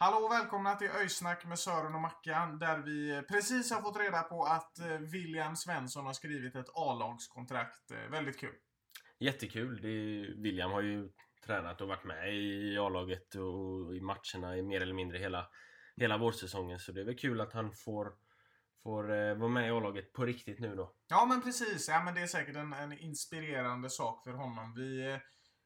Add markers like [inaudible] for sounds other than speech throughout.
Hallå och välkomna till Öjsnack med Sören och Mackan där vi precis har fått reda på att eh, William Svensson har skrivit ett A-lagskontrakt. Eh, Väldigt kul. Jättekul. Är, William har ju tränat och varit med i A-laget och i matcherna i mer eller mindre hela, hela vårsäsongen. Så det är väl kul att han får, får eh, vara med i A-laget på riktigt nu då. Ja men precis, ja, men det är säkert en, en inspirerande sak för honom. Vi, eh,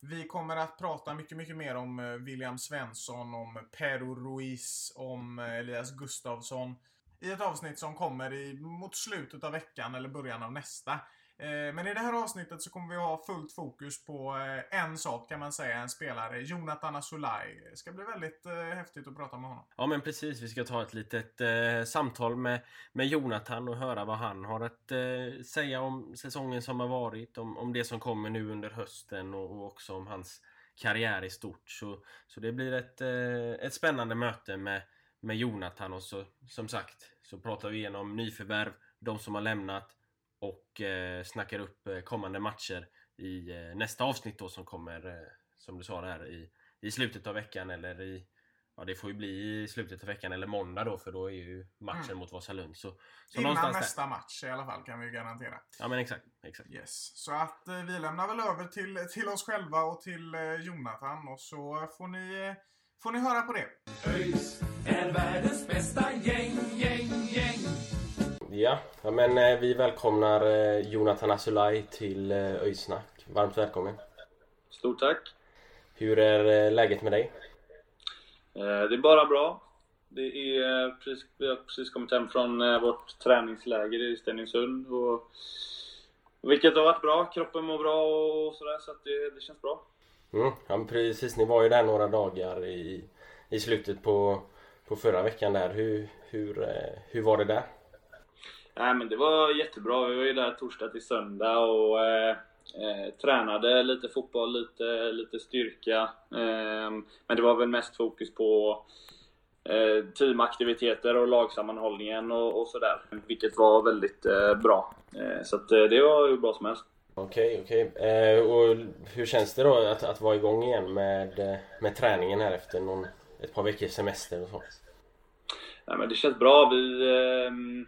vi kommer att prata mycket, mycket mer om eh, William Svensson, om Pero Ruiz, om eh, Elias Gustavsson i ett avsnitt som kommer i, mot slutet av veckan eller början av nästa. Eh, men i det här avsnittet så kommer vi ha fullt fokus på eh, en sak kan man säga, en spelare, Jonathan Asulaj. Det ska bli väldigt eh, häftigt att prata med honom. Ja men precis, vi ska ta ett litet eh, samtal med, med Jonathan och höra vad han har att eh, säga om säsongen som har varit, om, om det som kommer nu under hösten och, och också om hans karriär i stort. Så, så det blir ett, eh, ett spännande möte med, med Jonathan och så som sagt så pratar vi igenom nyförvärv, de som har lämnat och eh, snackar upp eh, kommande matcher i eh, nästa avsnitt då som kommer, eh, som du sa där, i, i slutet av veckan eller i Ja det får ju bli i slutet av veckan eller måndag då för då är ju matchen Mm. mot Vasalund. Så, så Innan någonstans nästa match i alla fall kan vi garantera. där. Ja men exakt, exakt. Yes. Så att eh, vi lämnar väl över till, till oss själva och till eh, Jonathan och så får ni, eh, får ni höra på det. ÖIS är världens bästa gäng, gäng, gäng. Ja, ja men eh, vi välkomnar eh, Jonathan Asulaj till eh, Öjsnack. Varmt välkommen. Stort tack. Hur är läget med dig? Det är bara bra. Det är precis, vi har precis kommit hem från vårt träningsläger i Stenungsund. Och, vilket har varit bra. Kroppen mår bra och sådär så att det, det känns bra. Mm, ja precis, ni var ju där några dagar i, i slutet på, på förra veckan där. Hur, hur, hur var det där? Nej men det var jättebra. Vi var ju där torsdag till söndag och eh, eh, tränade lite fotboll, lite, lite styrka. Eh, men det var väl mest fokus på eh, teamaktiviteter och lagsammanhållningen och, och sådär. Vilket var väldigt eh, bra. Eh, så att, eh, det var ju bra som helst. Okej, okej. Eh, och hur känns det då att, att vara igång igen med, eh, med träningen här efter någon, ett par veckors semester och så? Nej, men det känns bra. Vi, ehm,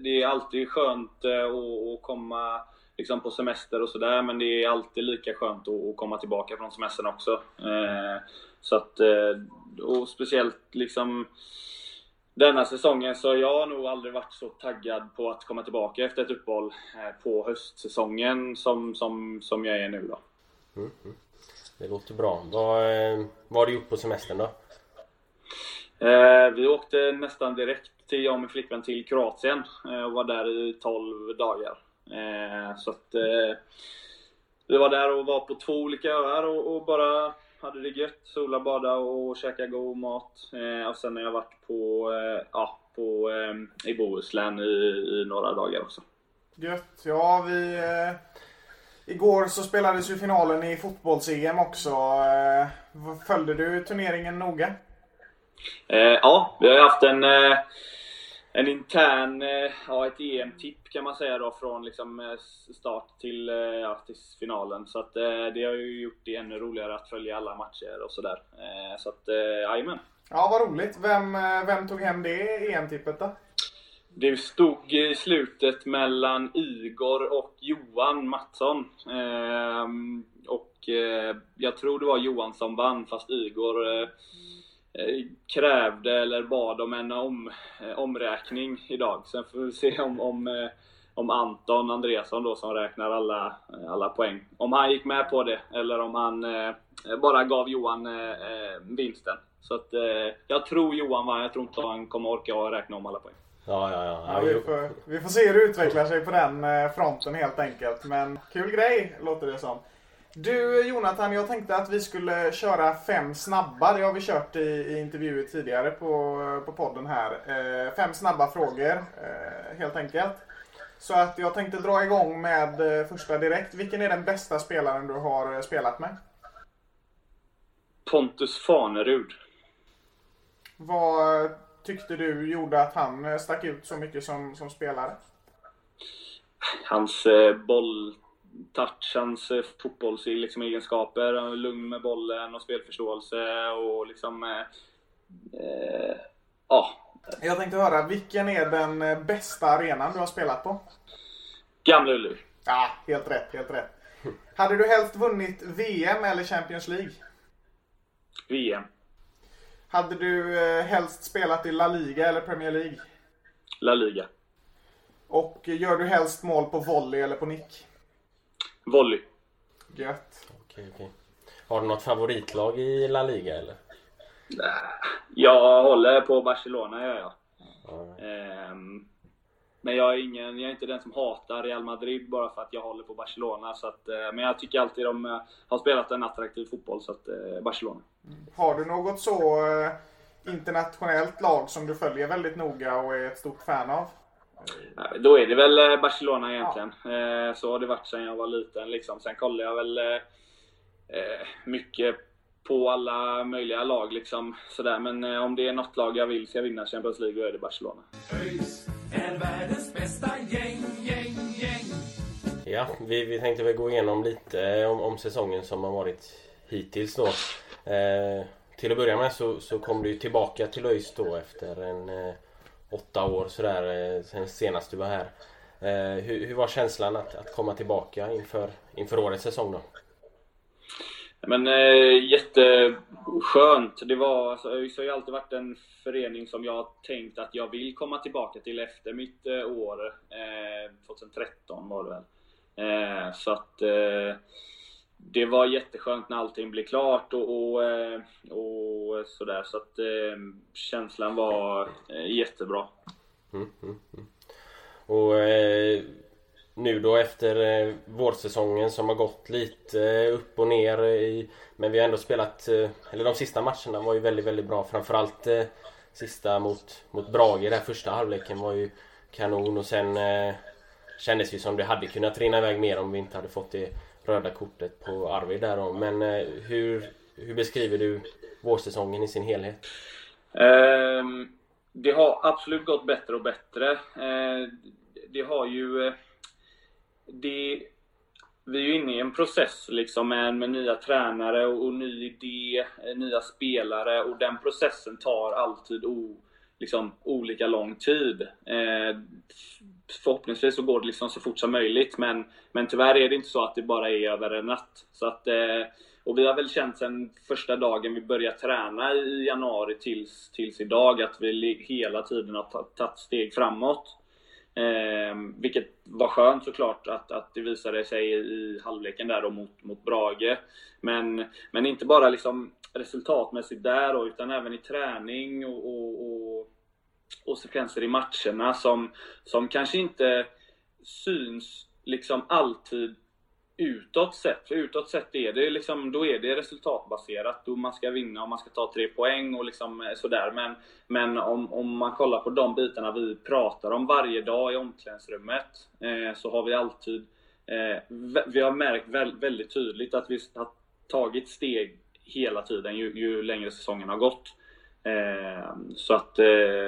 det är alltid skönt eh, att, komma liksom på semester och sådär, men det är alltid lika skönt att, komma tillbaka från semestern också. Eh, Så att, eh, och speciellt liksom denna säsongen så har jag nog aldrig varit så taggad på att komma tillbaka efter ett uppehåll eh, på höstsäsongen som, som, som jag är nu då. Mm. mm. Det låter bra. Vad, eh, vad har du gjort på semestern då? Eh, vi åkte nästan direkt till jag och min flickvän till Kroatien eh, och var där i 12 dagar. Eh, så att eh, vi var där och var på två olika öar och, och bara hade det gött. Sola, bada och käka god mat. Eh, och sen har jag varit på, eh, ja, på, eh, i Bohuslän i, i några dagar också. Gött. Ja, vi... Eh, igår så spelades ju finalen i fotbolls-EM också. Eh, följde du turneringen noga? Eh, ja, vi har ju haft en, eh, en intern, eh, ja ett EM-tipp kan man säga då från liksom start till, ja, till finalen. Så att det har ju gjort det ännu roligare att följa alla matcher och sådär. Så att, jajamän. Ja, vad roligt. Vem, vem tog hem det EM-tippet då? Det stod i slutet mellan Igor och Johan Mattsson. Ehm, och jag tror det var Johan som vann fast Igor krävde eller bad om en om, eh, omräkning idag. Sen får vi se om, om, eh, om Anton Andreasson då som räknar alla, alla poäng. Om han gick med på det eller om han eh, bara gav Johan eh, eh vinsten. Så att, eh, jag tror Johan vann. Jag tror inte han kommer orka räkna om alla poäng. Ja, ja, ja. ja vi, får, vi får se hur det utvecklar sig på den eh, fronten helt enkelt. Men kul grej låter det som. Du Jonathan, jag tänkte att vi skulle köra fem snabba. Det har vi kört i, i intervjuer tidigare på, på podden här. Eh, fem snabba frågor eh, helt enkelt. Så att jag tänkte dra igång med eh, första direkt. Vilken är den bästa spelaren du har eh, spelat med? Pontus Fanerud. Vad tyckte du gjorde att han eh, stack ut så mycket som, som spelare? Hans eh, bolltouch, hans eh, fotbollsegenskaper, liksom, lugn med bollen och spelförståelse och liksom... Eh, eh, ja. Jag tänkte höra, vilken är den eh, bästa arenan du har spelat på? Gamla Ullevi. Ja, helt rätt, helt rätt. Hade du helst vunnit VM eller Champions League? VM. Hade du eh, helst spelat i La Liga eller Premier League? La Liga. Och gör du helst mål på volley eller på nick? Volley. Gött. Okej, okej. Har du något favoritlag i La Liga eller? Jag håller på Barcelona gör jag. Mm. Men jag är, ingen, jag är inte den som hatar Real Madrid bara för att jag håller på Barcelona. Så att, eh, men jag tycker alltid de eh, har spelat en attraktiv fotboll, så att eh, Barcelona. Har du något så internationellt lag som du följer väldigt noga och är ett stort fan av? Då är det väl Barcelona egentligen. Ja. Så har det varit sedan jag var liten. Liksom. Sen kollar jag väl mycket på alla möjliga lag. Liksom, sådär. Men om det är något lag jag vill ska vinna Champions League, då är det Barcelona. ÖIS är världens bästa gäng, gäng, gäng. Ja, vi, vi tänkte väl gå igenom lite om, om säsongen som har varit hittills då. Eh, till att börja med så, så kom du tillbaka till ÖIS då efter en eh, åtta år sådär eh, sen senast du var här. Eh, hur, hur, var känslan att, att komma tillbaka inför, inför årets säsong då? Men eh, jätteskönt. Det var, alltså, ÖIS har ju alltid varit en förening som jag tänkt att jag vill komma tillbaka till efter mitt eh, år. Eh, 2013 var det väl. Eh, så att eh, det var jätteskönt när allting blev klart och, och, eh, och sådär. Så att eh, känslan var eh, jättebra. Mm, mm, mm. Och nu då efter eh, vårsäsongen som har gått lite eh, upp och ner i, Men vi har ändå spelat, eh, eller de sista matcherna var ju väldigt, väldigt bra. Framförallt eh, sista mot, mot Brage, där första halvleken var ju kanon och sen eh, kändes det som det hade kunnat rinna iväg mer om vi inte hade fått det röda kortet på Arvid där då. Men eh, hur, hur beskriver du vårsäsongen i sin helhet? Um, det har absolut gått bättre och bättre. Uh, det har ju eh, det, vi är ju inne i en process liksom med, med nya tränare och, och, ny idé, eh, nya spelare och den processen tar alltid o, liksom, olika lång tid. Eh, förhoppningsvis så går det liksom så fort som möjligt men, men tyvärr är det inte så att det bara är över en natt. Så att, eh, och vi har väl känt sen första dagen vi började träna i januari tills, tills idag att vi hela tiden har tagit steg framåt. Eh, vilket var skönt såklart att, att det visade sig i halvleken där då mot, mot Brage. Men, men inte bara liksom resultatmässigt där då, utan även i träning och, och, och, och sekvenser i matcherna som, som kanske inte syns liksom alltid utåt sett. För utåt sett är det liksom, då är det resultatbaserat. Då man ska vinna och man ska ta tre poäng och liksom eh, sådär. Men, men om, om man kollar på de bitarna vi pratar om varje dag i omklädningsrummet eh, så har vi alltid eh, vi har märkt väldigt tydligt att vi har tagit steg hela tiden ju, ju längre säsongen har gått. Eh, så att eh,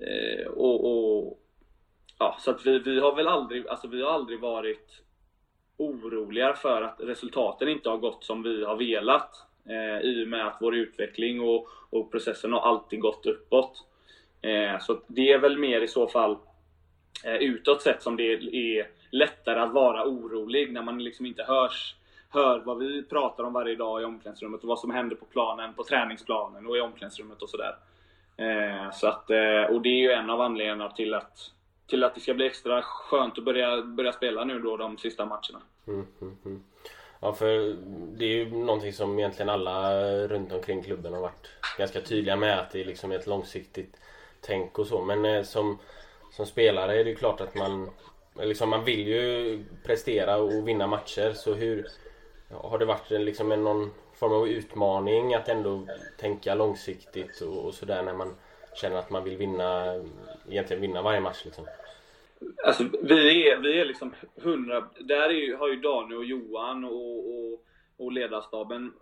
eh och, och, ja, så att vi, vi har väl aldrig, alltså vi har aldrig varit oroliga för att resultaten inte har gått som vi har velat. Eh, I och med att vår utveckling och, och processen har alltid gått uppåt. Eh, så det är väl mer i så fall eh, utåt sett som det är lättare att vara orolig när man liksom inte hörs, hör vad vi pratar om varje dag i omklädningsrummet och vad som händer på planen, på träningsplanen och i omklädningsrummet och sådär. Eh, så att, eh, och det är ju en av anledningarna till att till att det ska bli extra skönt att börja, börja spela nu då de sista matcherna. Mm, mm, mm. Ja, för det är ju någonting som egentligen alla runt omkring klubben har varit ganska tydliga med att det är liksom ett långsiktigt tänk och så. Men eh, som, som spelare är det ju klart att man liksom man vill ju prestera och vinna matcher. Så hur har det varit liksom en, någon form av utmaning att ändå tänka långsiktigt och, och sådär när man känner att man vill vinna, egentligen vinna varje match liksom? Alltså, vi är, vi är liksom hundra... Där är har ju Daniel och Johan och, och, och ledarstaben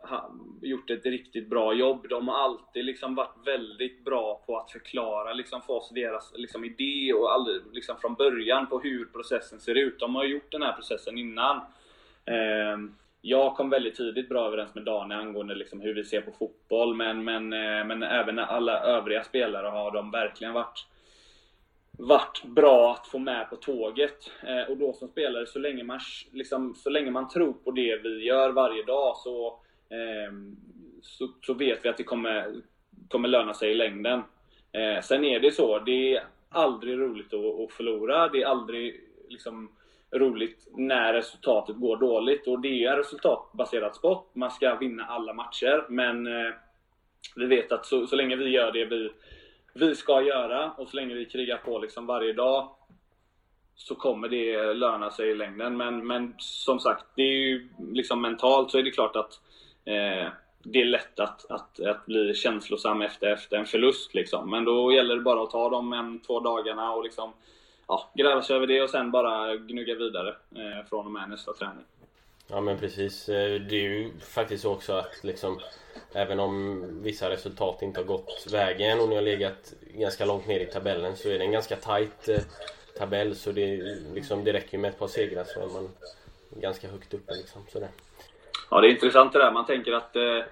gjort ett riktigt bra jobb. De har alltid liksom varit väldigt bra på att förklara liksom för oss deras liksom idé och all, liksom från början på hur processen ser ut. De har gjort den här processen innan. Eh, jag kom väldigt tidigt bra överens med Daniel angående liksom hur vi ser på fotboll, men, men, eh, men även alla övriga spelare har de verkligen varit varit bra att få med på tåget. Eh, och då som spelare, så länge, man, liksom, så länge man tror på det vi gör varje dag så, eh, så, så, vet vi att det kommer, kommer löna sig i längden. Eh, sen är det så, det är aldrig roligt att, att förlora. Det är aldrig liksom, roligt när resultatet går dåligt. Och det är resultatbaserat sport. Man ska vinna alla matcher. Men eh, vi vet att så, så länge vi gör det vi vi ska göra och så länge vi krigar på liksom varje dag så kommer det löna sig i längden. Men, men som sagt, det är ju liksom mentalt så är det klart att eh, det är lätt att, att, att bli känslosam efter, efter en förlust. Liksom. Men då gäller det bara att ta de en, två dagarna och liksom, ja, gräva sig över det och sen bara gnugga vidare eh, från och med nästa träning. Ja men precis. Eh, det är ju faktiskt så också att liksom Även om vissa resultat inte har gått vägen och ni har legat ganska långt ner i tabellen så är det en ganska tight eh, tabell så det, liksom, det räcker med ett par segrar så är man ganska högt uppe liksom. Sådär. Ja det är intressant det där. Man tänker att eh,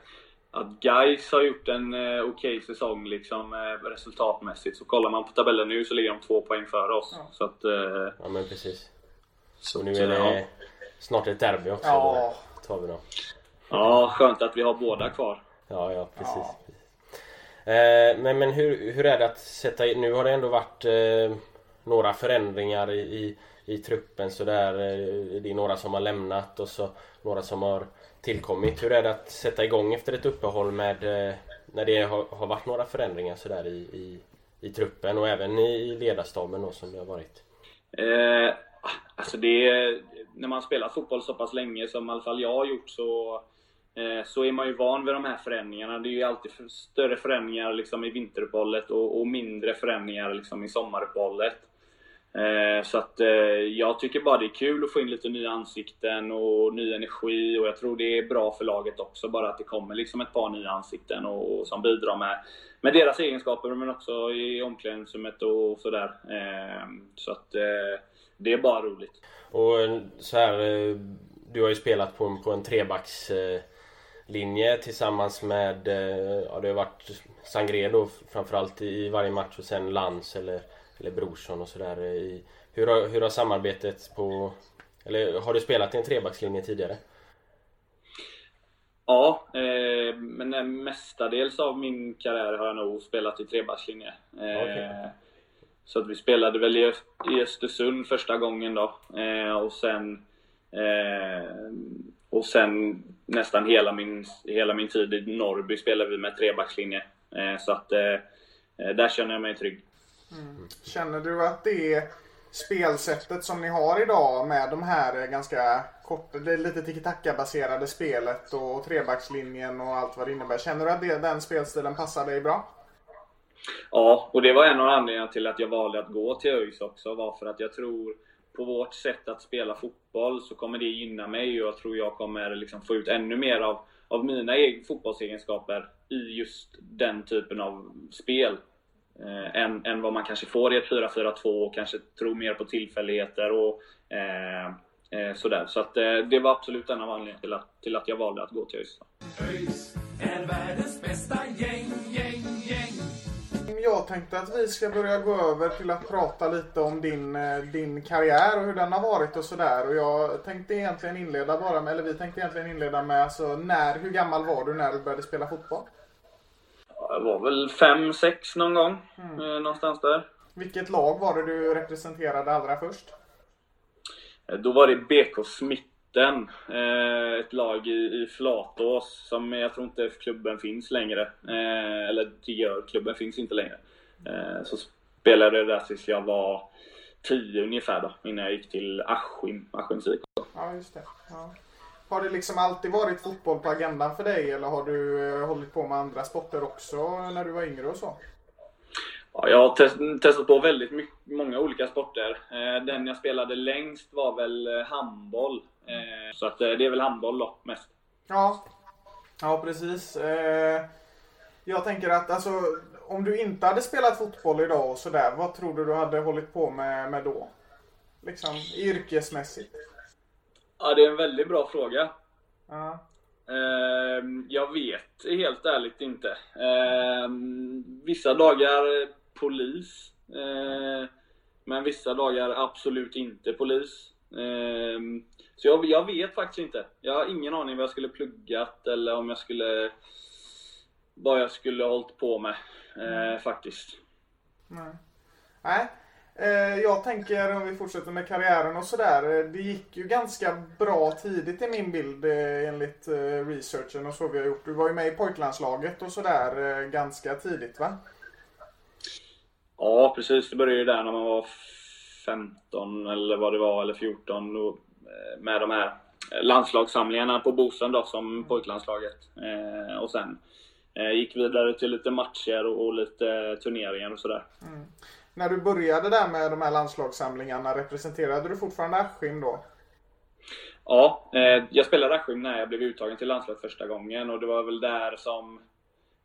att Gais har gjort en eh, okej okay säsong liksom, eh, resultatmässigt. Så kollar man på tabellen nu så ligger de två poäng före oss. Ja. Så att, eh, ja men precis. Så nu är det snart ett derby också. Ja. Då tar vi då. Ja, skönt att vi har båda kvar. Ja, ja precis. Ja. Eh, men men hur, hur är det att sätta in, nu har det ändå varit eh, några förändringar i, i, i truppen sådär. Eh, det är några som har lämnat och så några som har tillkommit. Hur är det att sätta igång efter ett uppehåll med eh, när det har, har varit några förändringar sådär i, i, i truppen och även i ledarstaben då som det har varit? Eh, alltså det när man spelar fotboll så pass länge som i alla fall jag har gjort så eh, så är man ju van vid de här förändringarna. Det är ju alltid större förändringar liksom i vinteruppehållet och, och mindre förändringar liksom i sommaruppehållet. Eh, så att eh, jag tycker bara det är kul att få in lite nya ansikten och ny energi och jag tror det är bra för laget också bara att det kommer liksom ett par nya ansikten och, och som bidrar med, med deras egenskaper men också i omklädningsrummet och sådär. Eh, så att det är bara roligt. Och så här, du har ju spelat på en, på en trebackslinje tillsammans med, ja det har varit Sangredo framförallt i varje match och sen Lans eller, eller Brorsson och sådär. Hur har, hur har samarbetet på, eller har du spelat i en trebackslinje tidigare? Ja, eh, men mestadels av min karriär har jag nog spelat i trebackslinje. Eh, okay. Så att vi spelade väl i, i Östersund första gången då eh, och sen eh, och sen nästan hela min, hela min tid i Norrby spelade vi med trebackslinje. Eh, så att eh, eh, där känner jag mig trygg. Mm. Känner du att det spelsättet som ni har idag med de här eh, ganska korta, det är lite tiki-taka baserade spelet och trebackslinjen och allt vad det innebär. Känner du att det, den spelstilen passar dig bra? Ja, och det var en av anledningarna till att jag valde att gå till ÖIS också. Var för att jag tror på vårt sätt att spela fotboll så kommer det gynna mig och jag tror jag kommer liksom få ut ännu mer av, av mina fotbollsegenskaper i just den typen av spel. Eh, än, än vad man kanske får i ett 4-4-2 och kanske tror mer på tillfälligheter och eh, eh, sådär. Så att, eh, det var absolut en av anledningarna till att, till att jag valde att gå till ÖIS. ÖIS är världens bästa gäng, gäng, gäng. Jag tänkte att vi ska börja gå över till att prata lite om din, eh, din karriär och hur den har varit och sådär. Och jag tänkte egentligen inleda bara med, eller vi tänkte egentligen inleda med, alltså när, hur gammal var du när du började spela fotboll? Jag var väl 5-6 någon gång. Mm. Eh, någonstans där. Vilket lag var det du representerade allra först? Eh, då var det BK Smitten, eh, ett lag i, i Flatås som jag tror inte klubben finns längre. Eh, eller gör, klubben finns inte längre. Så spelade jag där tills jag var 10 ungefär då, innan jag gick till Askim, Askims IK. Ja, just det. Ja. Har det liksom alltid varit fotboll på agendan för dig eller har du hållit på med andra sporter också när du var yngre och så? Ja, jag har test, testat på väldigt mycket, många olika sporter. Eh, den jag spelade längst var väl eh, handboll. Eh, så att det är väl handboll då, mest. Ja, ja precis. Jag tänker att alltså, om du inte hade spelat fotboll idag och sådär, vad tror du du hade hållit på med, med då? Liksom yrkesmässigt. Ja, det är en väldigt bra fråga. Ja. Jag vet helt ärligt inte. Vissa dagar polis. Eh, men vissa dagar absolut inte polis. Eh, så jag, jag, vet faktiskt inte. Jag har ingen aning vad jag skulle pluggat eller om jag skulle... Vad jag skulle hållit på med eh, faktiskt. Nej. Nej. Eh, jag tänker om vi fortsätter med karriären och sådär. Eh, det gick ju ganska bra tidigt i min bild eh, enligt researchen och så vi har gjort. Du var ju med i pojklandslaget och sådär ganska tidigt va? Ja, precis. Det började ju där när man var 15 eller vad det var, eller 14. Och, eh, med de här landslagssamlingarna på Bosön då, som pojklandslaget. Och sen gick vidare till lite matcher och, och lite turneringar och sådär. Mm. När du började där med de här landslagssamlingarna, representerade du fortfarande Askim då? Ja, eh, jag spelade Askim när jag blev uttagen till landslaget första gången och det var väl där som,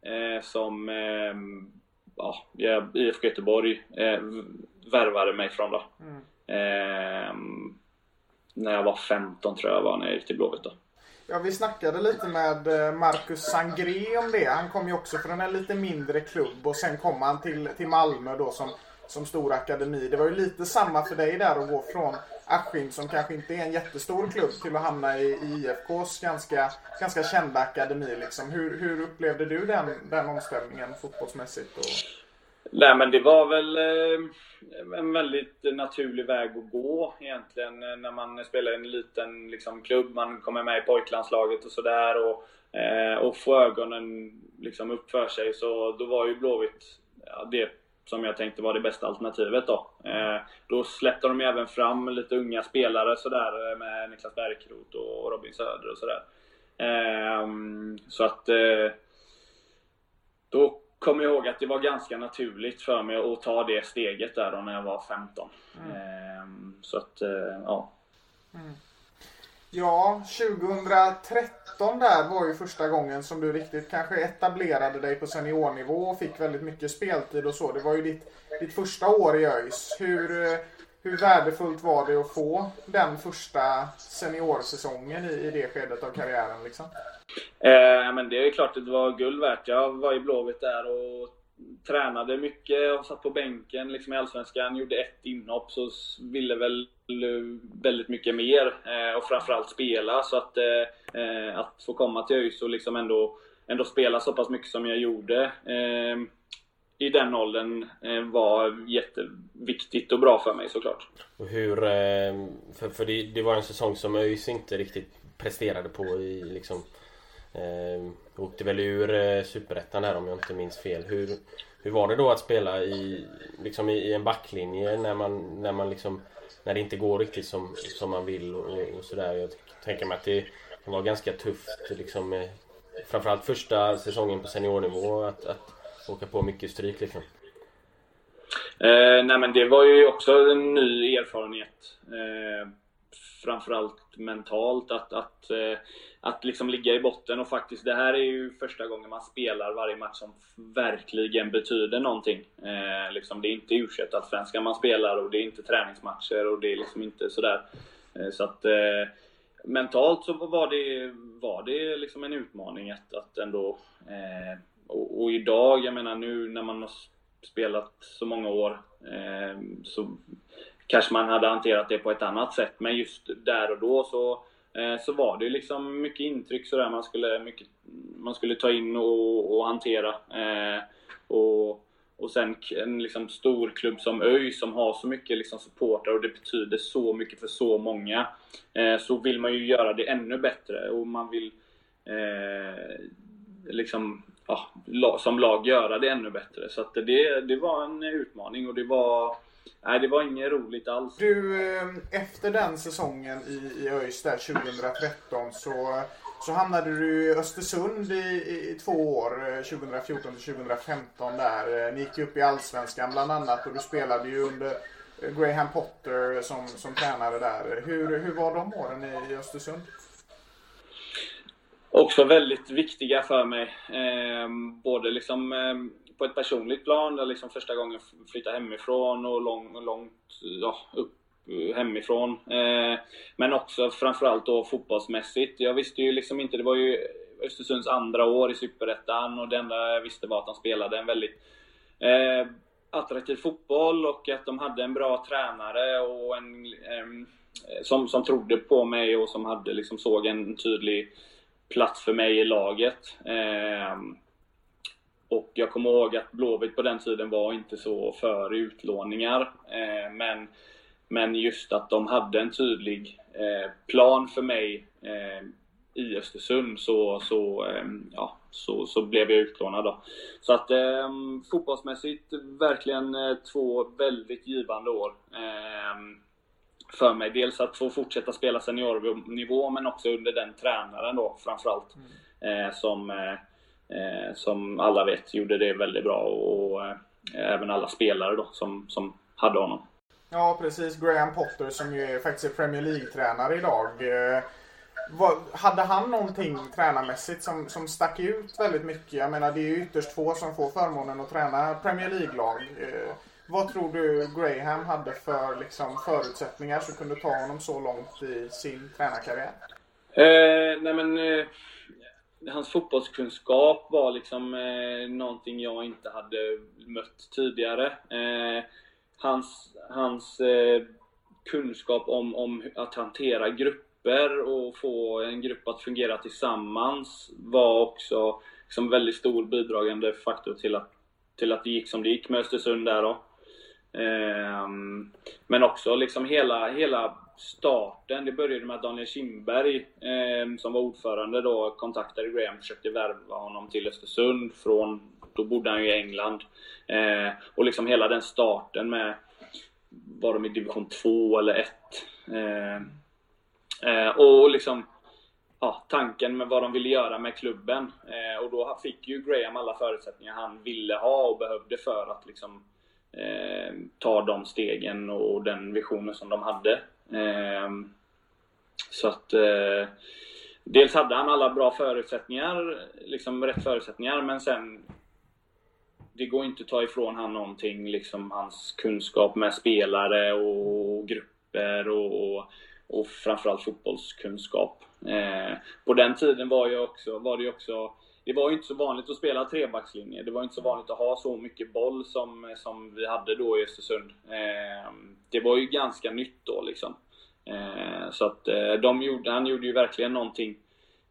eh, som ehm, ja, IFK Göteborg eh, värvade mig från då. Mm. Eh, när jag var 15 tror jag var när jag gick till Blåvitt då. Ja, vi snackade lite med eh, Marcus Sangré om det. Han kom ju också från en lite mindre klubb och sen kom han till, till Malmö då som, som stor akademi. Det var ju lite samma för dig där att gå från Askim som kanske inte är en jättestor klubb till att hamna i, i IFKs ganska, ganska kända akademi. Liksom. Hur, hur upplevde du den, den omställningen fotbollsmässigt? Och... Nej men det var väl eh, en väldigt naturlig väg att gå egentligen eh, när man spelar i en liten liksom, klubb. Man kommer med i pojklandslaget och sådär och, eh, och får ögonen liksom, upp för sig. Så då var ju Blåvitt ja, det som jag tänkte var det bästa alternativet då. Eh, då släppte de även fram lite unga spelare sådär eh, med Niklas Bärkroth och Robin Söder och sådär. Eh, så att eh, då kom jag ihåg att det var ganska naturligt för mig att ta det steget där då när jag var 15. Mm. Ehm, så att, eh, ja. Mm. Ja, 2013 där var ju första gången som du riktigt kanske etablerade dig på seniornivå och fick väldigt mycket speltid och så. Det var ju ditt, ditt första år i ÖIS. Hur, hur värdefullt var det att få den första seniorsäsongen i, i det skedet av karriären? Liksom? Eh, men det är klart att det var guld värt. Jag var i Blåvitt där och tränade mycket och satt på bänken liksom i Allsvenskan. Gjorde ett inhopp så ville väl väldigt mycket mer eh, och framförallt spela. Så att, eh, eh, att få komma till ÖIS och liksom ändå, ändå spela så pass mycket som jag gjorde eh, i den åldern eh, var jätteviktigt och bra för mig såklart. Och hur, eh, för, för det, det, var en säsong som ÖIS inte riktigt presterade på i liksom eh, Åkte väl ur eh, Superettan där om jag inte minns fel. Hur, hur var det då att spela i, liksom i, i en backlinje när man, när man liksom när det inte går riktigt som, som man vill och, och sådär. Jag tänker mig att det kan vara ganska tufft liksom eh, Framförallt första säsongen på seniornivå att, att åka på mycket stryk liksom? Eh, nej men det var ju också en ny erfarenhet. Eh, framförallt mentalt att, att, eh, att liksom ligga i botten och faktiskt det här är ju första gången man spelar varje match som verkligen betyder någonting. Eh, liksom, det är inte u allsvenskan man spelar och det är inte träningsmatcher och det är liksom inte sådär. Eh, så att eh, mentalt så var det, var det liksom en utmaning att, att ändå eh, och, och, idag, jag menar nu när man har spelat så många år eh, så kanske man hade hanterat det på ett annat sätt. Men just där och då så, Eh, så var det liksom mycket intryck sådär man skulle, mycket, man skulle ta in och, och hantera. Eh, och, och sen en liksom stor klubb som ÖIS som har så mycket liksom supportrar och det betyder så mycket för så många. Eh, så vill man ju göra det ännu bättre och man vill eh, liksom ja, som lag göra det ännu bättre. Så att det, det var en utmaning och det var Nej, det var inget roligt alls. Du, eh, efter den säsongen i, i ÖIS där 2013 så, så hamnade du i Östersund i, i två år, 2014 till 2015 där. Ni gick upp i Allsvenskan bland annat och du spelade ju under Graham Potter som, som tränare där. Hur, hur var de åren i, i Östersund? Också väldigt viktiga för mig. Eh, både liksom eh, på ett personligt plan, där liksom första gången flytta hemifrån och lång, långt ja, upp hemifrån. Eh, men också framförallt då fotbollsmässigt. Jag visste ju liksom inte, det var ju Östersunds andra år i Superettan och det enda jag visste var att de spelade en väldigt eh, attraktiv fotboll och att de hade en bra tränare och en, eh, som, som trodde på mig och som hade liksom såg en tydlig plats för mig i laget. Eh, och jag kommer ihåg att Blåvitt på den tiden var inte så för utlåningar. Eh, men, men just att de hade en tydlig eh, plan för mig eh, i Östersund så, så, ja, så, så blev jag utlånad. Då. Så att eh, fotbollsmässigt verkligen två väldigt givande år eh, för mig. Dels att få fortsätta spela seniornivå men också under den tränaren då framförallt. Mm. Eh, som eh, som alla vet gjorde det väldigt bra och eh, även alla spelare då som, som hade honom. Ja precis, Graham Potter som ju faktiskt är Premier League-tränare idag. Eh, vad, hade han någonting tränarmässigt som, som stack ut väldigt mycket? Jag menar det är ju ytterst få som får förmånen att träna Premier League-lag. Eh, vad tror du Graham hade för liksom, förutsättningar som kunde ta honom så långt i sin tränarkarriär? Eh, nej men, eh, hans fotbollskunskap var liksom eh, någonting jag inte hade mött tidigare. Eh, hans hans eh, kunskap om, om att hantera grupper och få en grupp att fungera tillsammans var också liksom väldigt stor bidragande faktor till att, till att det gick som det gick med Östersund där då. Eh, men också liksom hela, hela starten, det började med att Daniel Kindberg, eh, som var ordförande då, kontaktade Graham och försökte värva honom till Östersund från, då bodde han ju i England. Eh, och liksom hela den starten med, var de i division 2 eller 1? Ehm, eh, och liksom ja, tanken med vad de ville göra med klubben. Eh, och då fick ju Graham alla förutsättningar han ville ha och behövde för att liksom eh, ta de stegen och den visionen som de hade. Ehm, så att eh, Dels hade han alla bra förutsättningar, liksom rätt förutsättningar, men sen det går inte att ta ifrån han någonting, liksom hans kunskap med spelare och grupper och, och, och framförallt fotbollskunskap. Eh, på den tiden var, jag också, var det också det var ju inte så vanligt att spela trebackslinje. Det var inte så vanligt att ha så mycket boll som, som vi hade då i Östersund. Eh, det var ju ganska nytt då liksom. Eh, så att eh, de gjorde, han gjorde ju verkligen någonting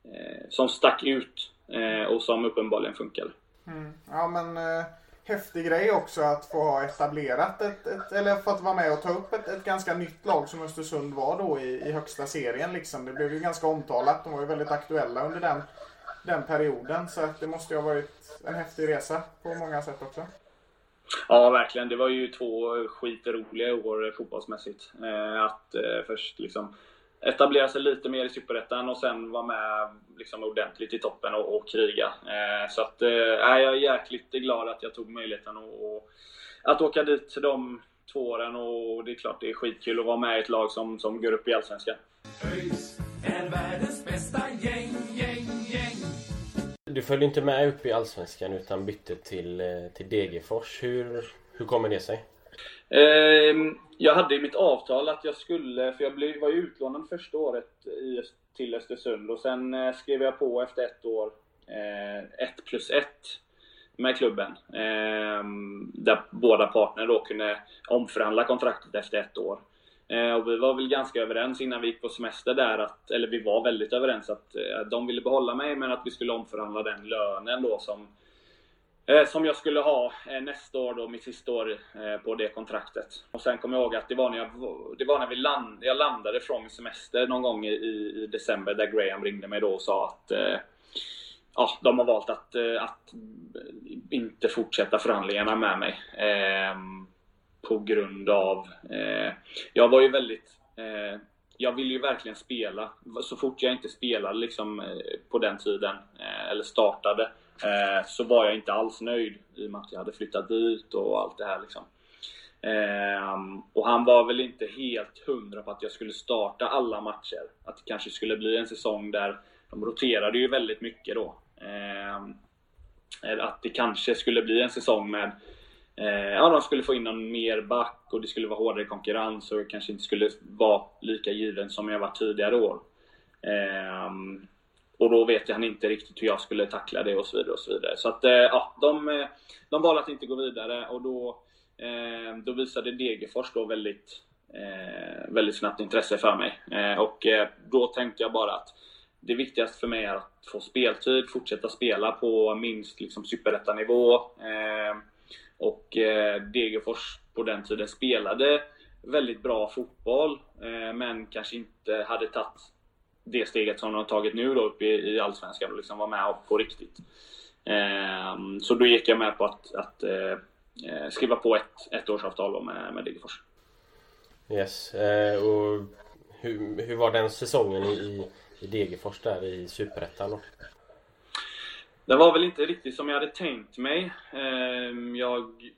eh, som stack ut eh, och som uppenbarligen funkade. Mm. Ja men häftig grej också att få ha etablerat ett, ett eller fått vara med och ta upp ett, ett ganska nytt lag som Östersund var då i, i högsta serien liksom. Det blev ju ganska omtalat. De var ju väldigt aktuella under den den perioden. Så att det måste ju ha varit en häftig resa på många sätt också. Ja, verkligen. Det var ju två skitroliga år fotbollsmässigt. Eh, att eh, först liksom etablera sig lite mer i Superettan och sen vara med liksom ordentligt i toppen och, och kriga. Eh, så att, jag är jäkligt glad att jag tog möjligheten att, att åka dit till de två åren och det är klart det är skitkul att vara med i ett lag som, som går upp i Allsvenskan du följde inte med upp i Allsvenskan utan bytte till, eh, till Degerfors. Hur, hur kommer det sig? Ehm, jag hade i mitt avtal att jag skulle, för jag blev, var ju utlånad första året i, till Östersund och sen eh, skrev jag på efter ett år, eh, ett plus ett med klubben. Ehm, där båda parterna då kunde omförhandla kontraktet efter ett år. Eh, och vi var väl ganska överens innan vi gick på semester där, att, eller vi var väldigt överens att, eh, de ville behålla mig men att vi skulle omförhandla den lönen då som eh, som jag skulle ha nästa år då, mitt sista år på det kontraktet. Och sen kommer jag ihåg att det var när, jag, det var när vi land, jag landade från min semester någon gång i, i december där Graham ringde mig då och sa att ja, de har valt att, att inte fortsätta förhandlingarna med mig. Eh, på grund av... Eh, jag var ju väldigt... Eh, jag ville ju verkligen spela. Så fort jag inte spelade liksom, eh, på den tiden, eh, eller startade, Eh, så var jag inte alls nöjd i och med att jag hade flyttat dit och allt det här liksom. Eh, och han var väl inte helt hundra på att jag skulle starta alla matcher. Att det kanske skulle bli en säsong där de roterade ju väldigt mycket då. Eh, att det kanske skulle bli en säsong med Eh, ja, de skulle få in någon mer back och det skulle vara hårdare konkurrens och kanske inte skulle vara lika given som jag varit tidigare år. Ehm, och då vet han inte riktigt hur jag skulle tackla det och så vidare. och Så vidare. Så att, eh, ja, de, eh, de valde att inte gå vidare och då, eh, då visade Degerfors då väldigt, eh, väldigt snabbt intresse för mig. Och då tänkte jag bara att det viktigaste för mig är att få speltid, fortsätta spela på minst liksom superettanivå. Ehm, och eh, Degerfors på den tiden spelade väldigt bra fotboll, eh, men kanske inte hade tagit det steget som de har tagit nu då upp i, i Allsvenskan och liksom var med på riktigt. Eh, så då gick jag med på att, att eh, eh skriva på ett ettårsavtal med, med Degerfors. Yes, eh, och hur, hur var den säsongen i, i Degerfors där i Superettan då? Den var väl inte riktigt som jag hade tänkt mig. Ehm, jag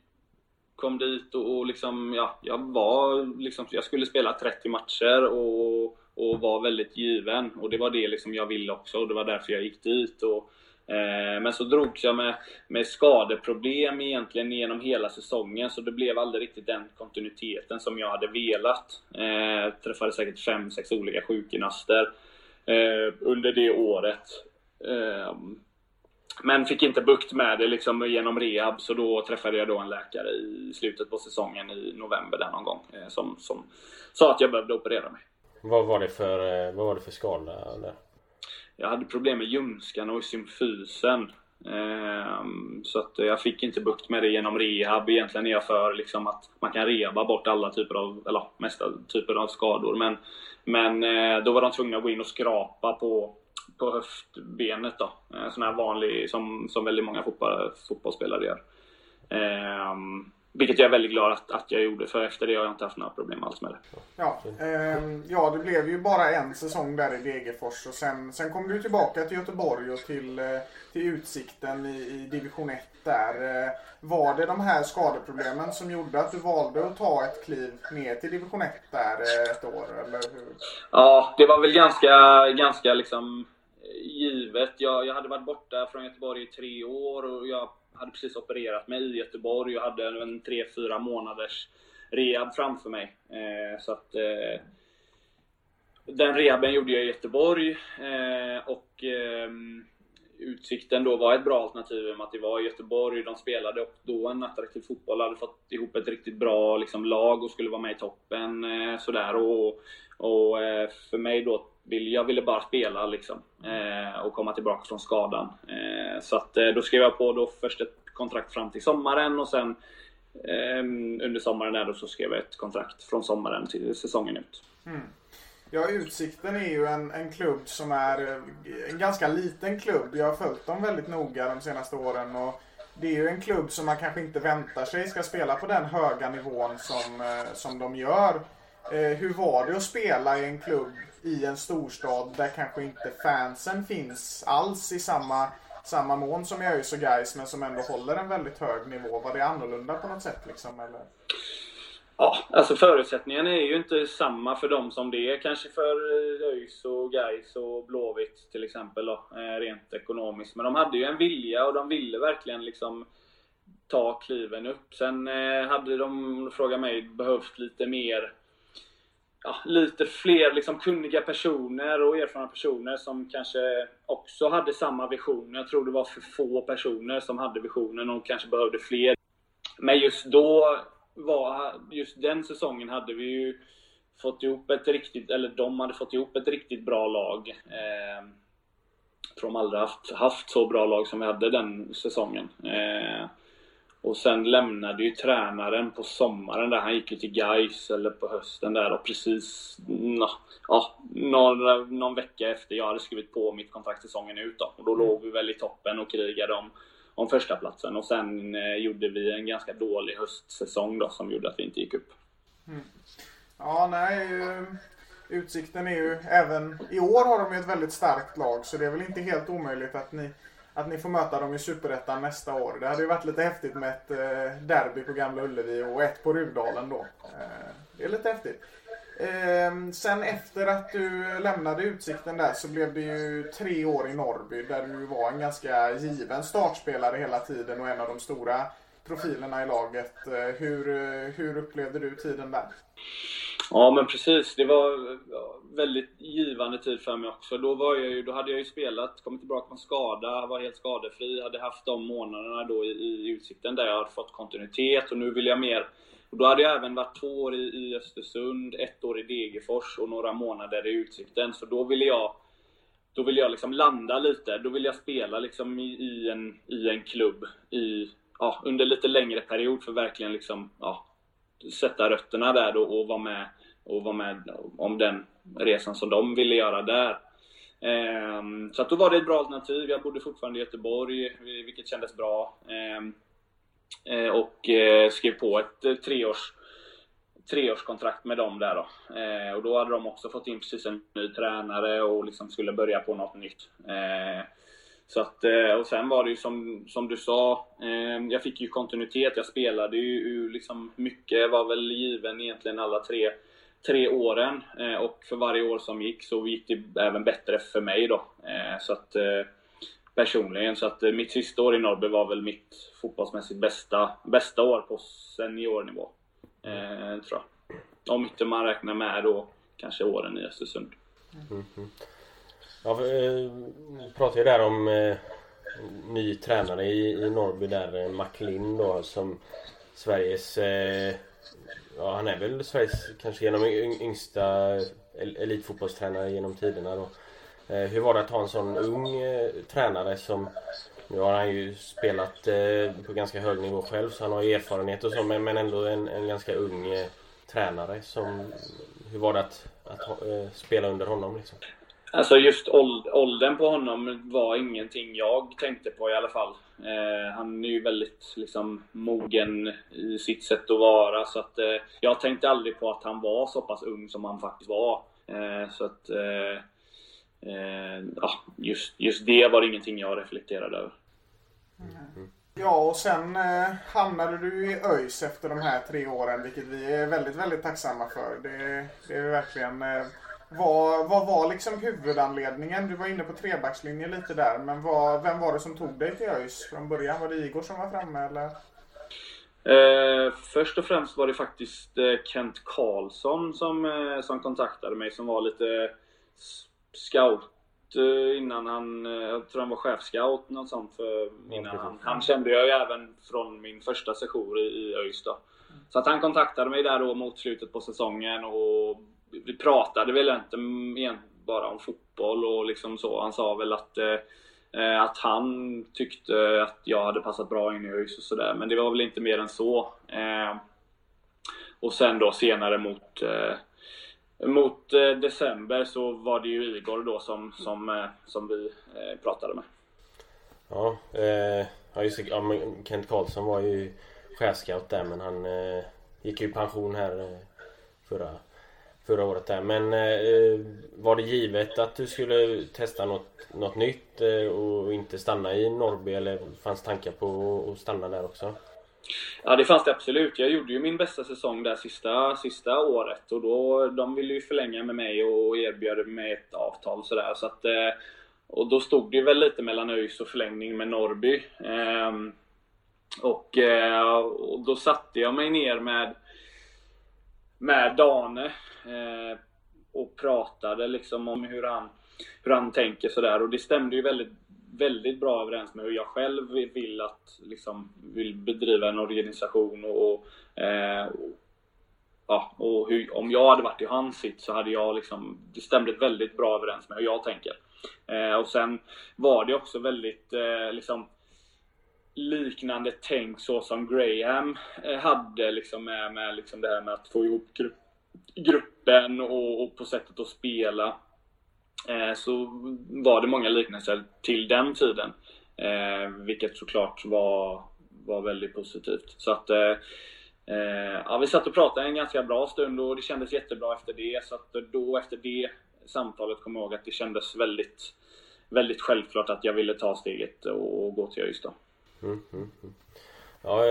kom dit och, och liksom, ja, jag var liksom, jag skulle spela 30 matcher och och var väldigt given. Och det var det liksom jag ville också och det var därför jag gick dit. Och, eh, men så drogs jag med, med skadeproblem egentligen genom hela säsongen så det blev aldrig riktigt den kontinuiteten som jag hade velat. Eh, träffade säkert fem, sex olika sjukgymnaster eh, under det året. Ehm, men fick inte bukt med det liksom genom rehab så då träffade jag då en läkare i slutet på säsongen i november där någon gång eh, som, som sa att jag behövde operera mig. Vad var det för, eh, vad var det för skada där? Jag hade problem med ljumskarna och symfysen. Ehm, så att jag fick inte bukt med det genom rehab. Egentligen är jag för liksom att man kan reba bort alla typer av, eller mesta typer av skador. Men, men eh, då var de tvungna att gå in och skrapa på, på höftbenet då. En sån här vanlig, som, som väldigt många fotboll, fotbollsspelare gör. Ehm, vilket jag är väldigt glad att, att jag gjorde för efter det har jag inte haft några problem alls med det. Ja, eh, ja det blev ju bara en säsong där i Degerfors och sen, sen kom du tillbaka till Göteborg och till, eh, till Utsikten i, i division 1 där. Eh, var det de här skadeproblemen som gjorde att du valde att ta ett kliv ner till division 1 där eh, ett år? Eller hur? Ja, det var väl ganska, ganska liksom givet. Jag, jag hade varit borta från Göteborg i tre år och jag hade precis opererat mig i Göteborg och hade en 3-4 månaders rehab framför mig. Eh, så att eh, den rehaben gjorde jag i Göteborg eh, och eh, Utsikten då var ett bra alternativ i och med att det var i Göteborg. De spelade och då en attraktiv fotboll, hade fått ihop ett riktigt bra liksom, lag och skulle vara med i toppen. Eh, sådär. Och, och eh, för mig då, jag ville bara spela liksom, eh, och komma tillbaka från skadan. Eh, så att, eh, då skrev jag på då först ett kontrakt fram till sommaren och sen ehm, under sommaren där då så skrev jag ett kontrakt från sommaren till säsongen ut. Mm. Ja, Utsikten är ju en, en klubb som är eh, en ganska liten klubb. Jag har följt dem väldigt noga de senaste åren. Och det är ju en klubb som man kanske inte väntar sig ska spela på den höga nivån som, eh, som de gör. Eh, hur var det att spela i en klubb i en storstad där kanske inte fansen finns alls i samma, samma mån som i ÖIS och Gais men som ändå håller en väldigt hög nivå? Var det annorlunda på något sätt liksom? Eller? Ja, alltså förutsättningarna är ju inte samma för dem som det är kanske för eh, ÖIS och Gais och Blåvitt till exempel då, eh, rent ekonomiskt. Men de hade ju en vilja och de ville verkligen liksom ta kliven upp. Sen eh, hade de, frågat mig, behövt lite mer ja, lite fler liksom, kunniga personer och erfarna personer som kanske också hade samma vision. Jag tror det var för få personer som hade visionen och kanske behövde fler. Men just då, var, just den säsongen hade vi ju fått ihop ett riktigt, eller de hade fått ihop ett riktigt bra lag. Eh, tror de aldrig haft, haft så bra lag som vi hade den säsongen. Eh, och sen lämnade ju tränaren på sommaren där. Han gick ju till Gais eller på hösten där och precis no, ja, någon, någon vecka efter jag hade skrivit på mitt kontrakt säsongen ut då. Och då låg vi väl i toppen och krigade om, om första platsen och sen eh, gjorde vi en ganska dålig höstsäsong då som gjorde att vi inte gick upp. Mm. Ja, nej. Utsikten är ju, även i år har de ju ett väldigt starkt lag så det är väl inte helt omöjligt att ni, att ni får möta dem i Superettan nästa år. Det hade ju varit lite häftigt med ett eh, derby på Gamla Ullevi och ett på Rudalen då. Eh, det är lite häftigt. Eh, sen efter att du lämnade Utsikten där så blev det ju tre år i Norrby där du var en ganska given startspelare hela tiden och en av de stora profilerna i laget. Eh, hur, eh, hur upplevde du tiden där? Ja men precis, det var väldigt givande tid för mig också. Då, var jag ju, då hade jag ju spelat, kommit tillbaka från skada, var helt skadefri, hade haft de månaderna då i, i Utsikten där jag hade fått kontinuitet och nu vill jag mer och då hade jag även varit två år i, i Östersund, ett år i Degerfors och några månader i Utsikten. Så då ville jag då ville jag liksom landa lite. Då ville jag spela liksom i, i, en, i en klubb i, ja, under lite längre period för verkligen liksom, ja, sätta rötterna där då och vara med och vara med om den resan som de ville göra där. Ehm, så att då var det ett bra alternativ. Jag bodde fortfarande i Göteborg, eh, vilket kändes bra. Ehm, eh, och eh, skrev på ett treårs, treårskontrakt med dem där då. och då hade de också fått in precis en ny tränare och liksom skulle börja på något nytt. Så att, eh, och sen var det ju som, som du sa, eh, jag fick ju kontinuitet. Jag spelade ju liksom mycket, var väl given egentligen alla tre tre åren eh, och för varje år som gick så gick det även bättre för mig då. Eh, så att, eh, personligen, så att mitt sista år i Norrby var väl mitt fotbollsmässigt bästa, bästa år på seniornivå. Tror jag. Om inte man räknar med då kanske åren i Östersund. Mm -hmm. Ja, vi eh, pratade ju där om eh, ny tränare i, i Norrby där, eh, McLean då som Sveriges eh, Ja, han är väl Sveriges kanske genom yngsta elitfotbollstränare genom tiderna då. Eh, hur var det att ha en sån ung eh, tränare som nu har han ju spelat eh, på ganska hög nivå själv så han har ju erfarenhet och så men, men ändå en, en ganska ung eh, tränare som Hur var det att, att spela under honom liksom? Alltså just åldern på honom var ingenting jag tänkte på i alla fall. Eh, han är ju väldigt liksom, mogen i sitt sätt att vara så att eh, jag tänkte aldrig på att han var så pass ung som han faktiskt var. Eh, så att eh, eh, ja, just, just det var ingenting jag reflekterade över. Mm. Ja, och sen eh, hamnade du i ÖIS efter de här tre åren, vilket vi är väldigt, väldigt tacksamma för. Det, det är verkligen eh, vad, vad var liksom huvudanledningen? Du var inne på trebackslinjen lite där, men vad, vem var det som tog dig till ÖIS från början? Var det Igor som var framme eller? Eh, först och främst var det faktiskt eh, Kent Karlsson som, eh, som kontaktade mig som var lite scout eh, innan han, jag tror han var chefscout något sånt för innan han, han kände jag ju även från min första session i, i ÖIS då. Så att han kontaktade mig där då mot slutet på säsongen och vi pratade väl inte bara om fotboll och liksom så. Han sa väl att, eh, eh, att han tyckte att jag hade passat bra in i ÖIS och sådär. Men det var väl inte mer än så. Eh, och sen då senare mot, eh, mot eh, december så var det ju Igor då som, som, eh, som vi eh, pratade med. Ja, eh, ja, just, ja Kent Karlsson var ju chefscout där men han eh, gick ju i pension här eh, förra förra året där. Men eh, var det givet att du skulle testa något, något nytt eh, och inte stanna i Norrby eller fanns tankar på att stanna där också? Ja det fanns det absolut. Jag gjorde ju min bästa säsong där sista, sista året och då, de ville ju förlänga med mig och erbjöd mig ett avtal sådär. Så att, eh, och då stod det väl lite mellan ÖIS och förlängning med Norrby. Ehm, och, eh, och då satte jag mig ner med med Dane eh, och pratade liksom om hur han, hur han tänker sådär och det stämde ju väldigt, väldigt bra överens med hur jag själv vill att liksom, vill bedriva en organisation och, och, eh, ja, och hur, om jag hade varit i hans sitt så hade jag liksom, det stämde väldigt bra överens med hur jag tänker. Eh, och sen var det också väldigt eh, liksom liknande tänk så som Graham eh, hade liksom med, med liksom det här med att få ihop gru gruppen och, och, på sättet att spela. Eh, så var det många liknelser till den tiden. Eh, vilket såklart var, var väldigt positivt. Så att eh, eh, ja, vi satt och pratade en ganska bra stund och det kändes jättebra efter det. Så att då efter det samtalet kom jag ihåg att det kändes väldigt, väldigt självklart att jag ville ta steget och, och gå till ÖIS då. Mm, mm, mm. Ja,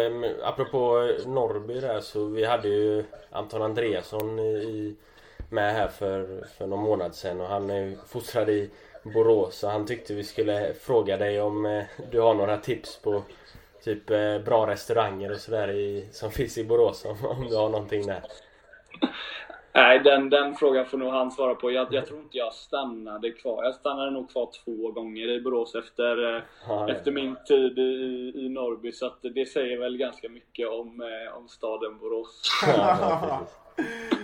apropå eh, Norrby där så vi hade ju Anton Andreasson i, med här för, för någon månad sedan och han är fostrad i Borås och han tyckte vi skulle fråga dig om eh, du har några tips på typ eh, bra restauranger och sådär som [laughs] finns i Borås om, om du har någonting där. Nej, den, den frågan får nog han svara på. Jag, jag tror inte jag stannade kvar. Jag stannade nog kvar två gånger i Borås efter, ah, efter min tid i, i Norrby. Så att det säger väl ganska mycket om, eh, om staden Borås. [laughs] ja,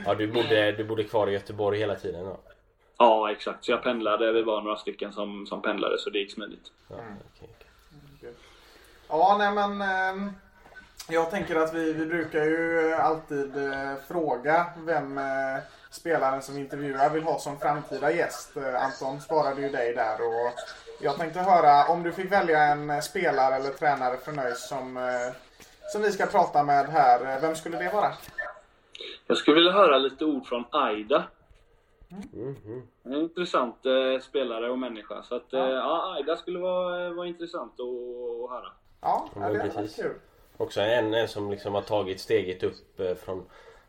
ja, du, bodde, du bodde kvar i Göteborg hela tiden då? Ja, exakt. Så jag pendlade. Vi var några stycken som, som pendlade så det gick smidigt. Ja, okay, okay. ja nej men... Eh... Jag tänker att vi, vi brukar ju alltid eh, fråga vem eh, spelaren som intervjuar vill ha som framtida gäst. Eh, Anton svarade ju dig där och jag tänkte höra om du fick välja en spelare eller tränare för ÖIS som, som vi ska prata med här. Vem skulle det vara? Jag skulle vilja höra lite ord från Aida. Mm. En intressant eh, spelare och människa. Så att, ja. Eh, ja, Aida skulle vara, vara intressant att, att höra. Ja, ja det är kul. Också en, en som liksom har tagit steget upp eh, från,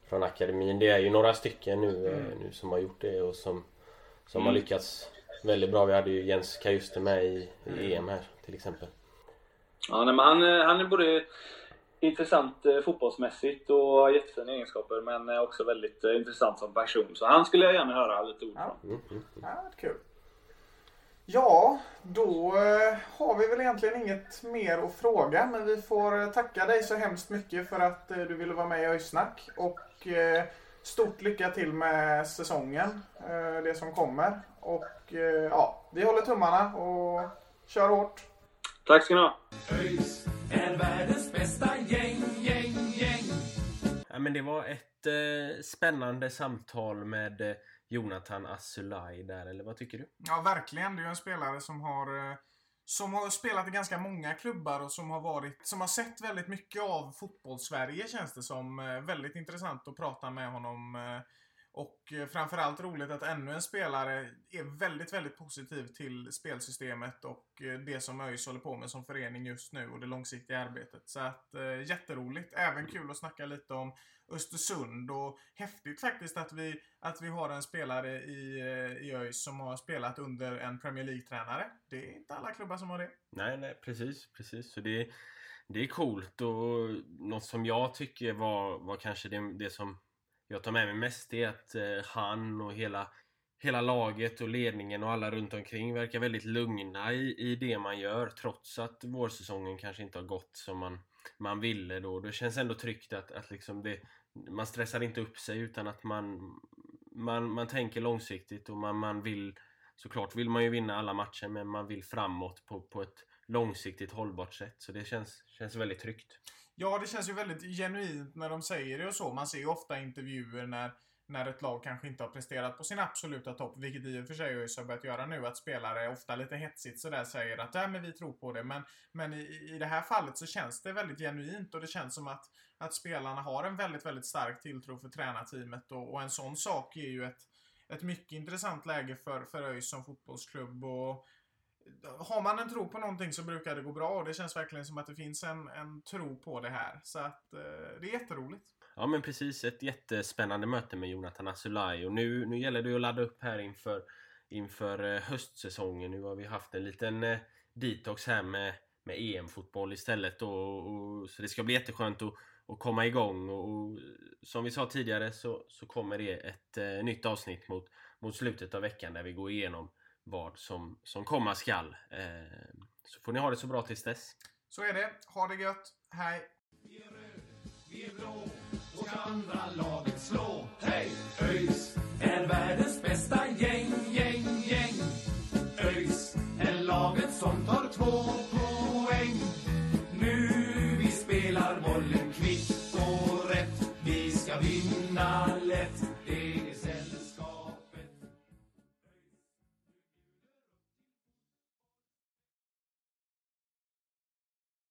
från akademin. Det är ju några stycken nu, eh, mm. nu som har gjort det och som, som mm. har lyckats väldigt bra. Vi hade ju Jens Kajuste med i, i EM här till exempel. Ja, nej, men han, eh, han är både intressant fotbollsmässigt och har jättefina egenskaper men också väldigt intressant som person. Så han skulle jag gärna höra lite ord från. Ja, mm, mm, mm. ja kul. Ja, då eh, har vi väl egentligen inget mer att fråga. Men vi får eh, tacka dig så hemskt mycket för att eh, du ville vara med i Öjsnack. Och stort lycka till med säsongen, det som kommer. Och ja, vi håller tummarna och kör hårt. Tack ska ni ha. ÖIS är världens bästa gäng, gäng, gäng. Ja, men det var ett eh, spännande samtal med Jonathan Asulaj där, eller vad tycker du? Ja, verkligen. Det är ju en spelare som har eh, som har spelat i ganska många klubbar och som har varit, som har sett väldigt mycket av fotbollssverige känns det som. Eh, väldigt intressant att prata med honom. Eh, och eh, framförallt roligt att ännu en spelare är väldigt, väldigt positiv till spelsystemet och eh, det som ÖIS håller på med som förening just nu och det långsiktiga arbetet. Så att eh, jätteroligt. Även kul att snacka lite om Östersund och häftigt faktiskt att vi, att vi har en spelare i, i ÖIS som har spelat under en Premier League-tränare. Det är inte alla klubbar som har det. Nej, nej, precis, precis. Så det, det är coolt och något som jag tycker var, var kanske det, det som jag tar med mig mest är att eh, han och hela hela laget och ledningen och alla runt omkring verkar väldigt lugna i, i det man gör trots att vårsäsongen kanske inte har gått som man, man ville då. Det känns ändå tryggt att, att liksom det, man stressar inte upp sig utan att man, man, man tänker långsiktigt och man, man vill såklart vill man ju vinna alla matcher men man vill framåt på, på ett långsiktigt hållbart sätt. Så det känns, känns väldigt tryggt. Ja, det känns ju väldigt genuint när de säger det och så. Man ser ju ofta intervjuer när när ett lag kanske inte har presterat på sin absoluta topp, vilket i och för sig ÖIS har börjat göra nu, att spelare ofta lite hetsigt sådär säger att ja, men vi tror på det. Men, men i, i det här fallet så känns det väldigt genuint och det känns som att, att spelarna har en väldigt, väldigt stark tilltro för tränarteamet och, och en sån sak är ju ett, ett mycket intressant läge för, för ÖIS som fotbollsklubb. Och, har man en tro på någonting så brukar det gå bra och det känns verkligen som att det finns en, en tro på det här. Så att eh, det är jätteroligt. Ja men precis, ett jättespännande möte med Jonathan Asulaj och nu, nu gäller det att ladda upp här inför, inför eh, höstsäsongen. Nu har vi haft en liten eh, detox här med, med EM-fotboll istället och, och, så det ska bli jätteskönt att, att komma igång och, och som vi sa tidigare så, så kommer det ett eh, nytt avsnitt mot, mot slutet av veckan där vi går igenom vad som, som komma skall. Eh, så får ni ha det så bra tills dess. Så är det. Ha det gött. Hej! Vi är röd, vi är blå och ska andra laget slå. Hej! ÖIS är världens bästa gäng, gäng, gäng. ÖIS är laget som tar två poäng. Nu vi spelar bollen kvitt och rätt. Vi ska vinna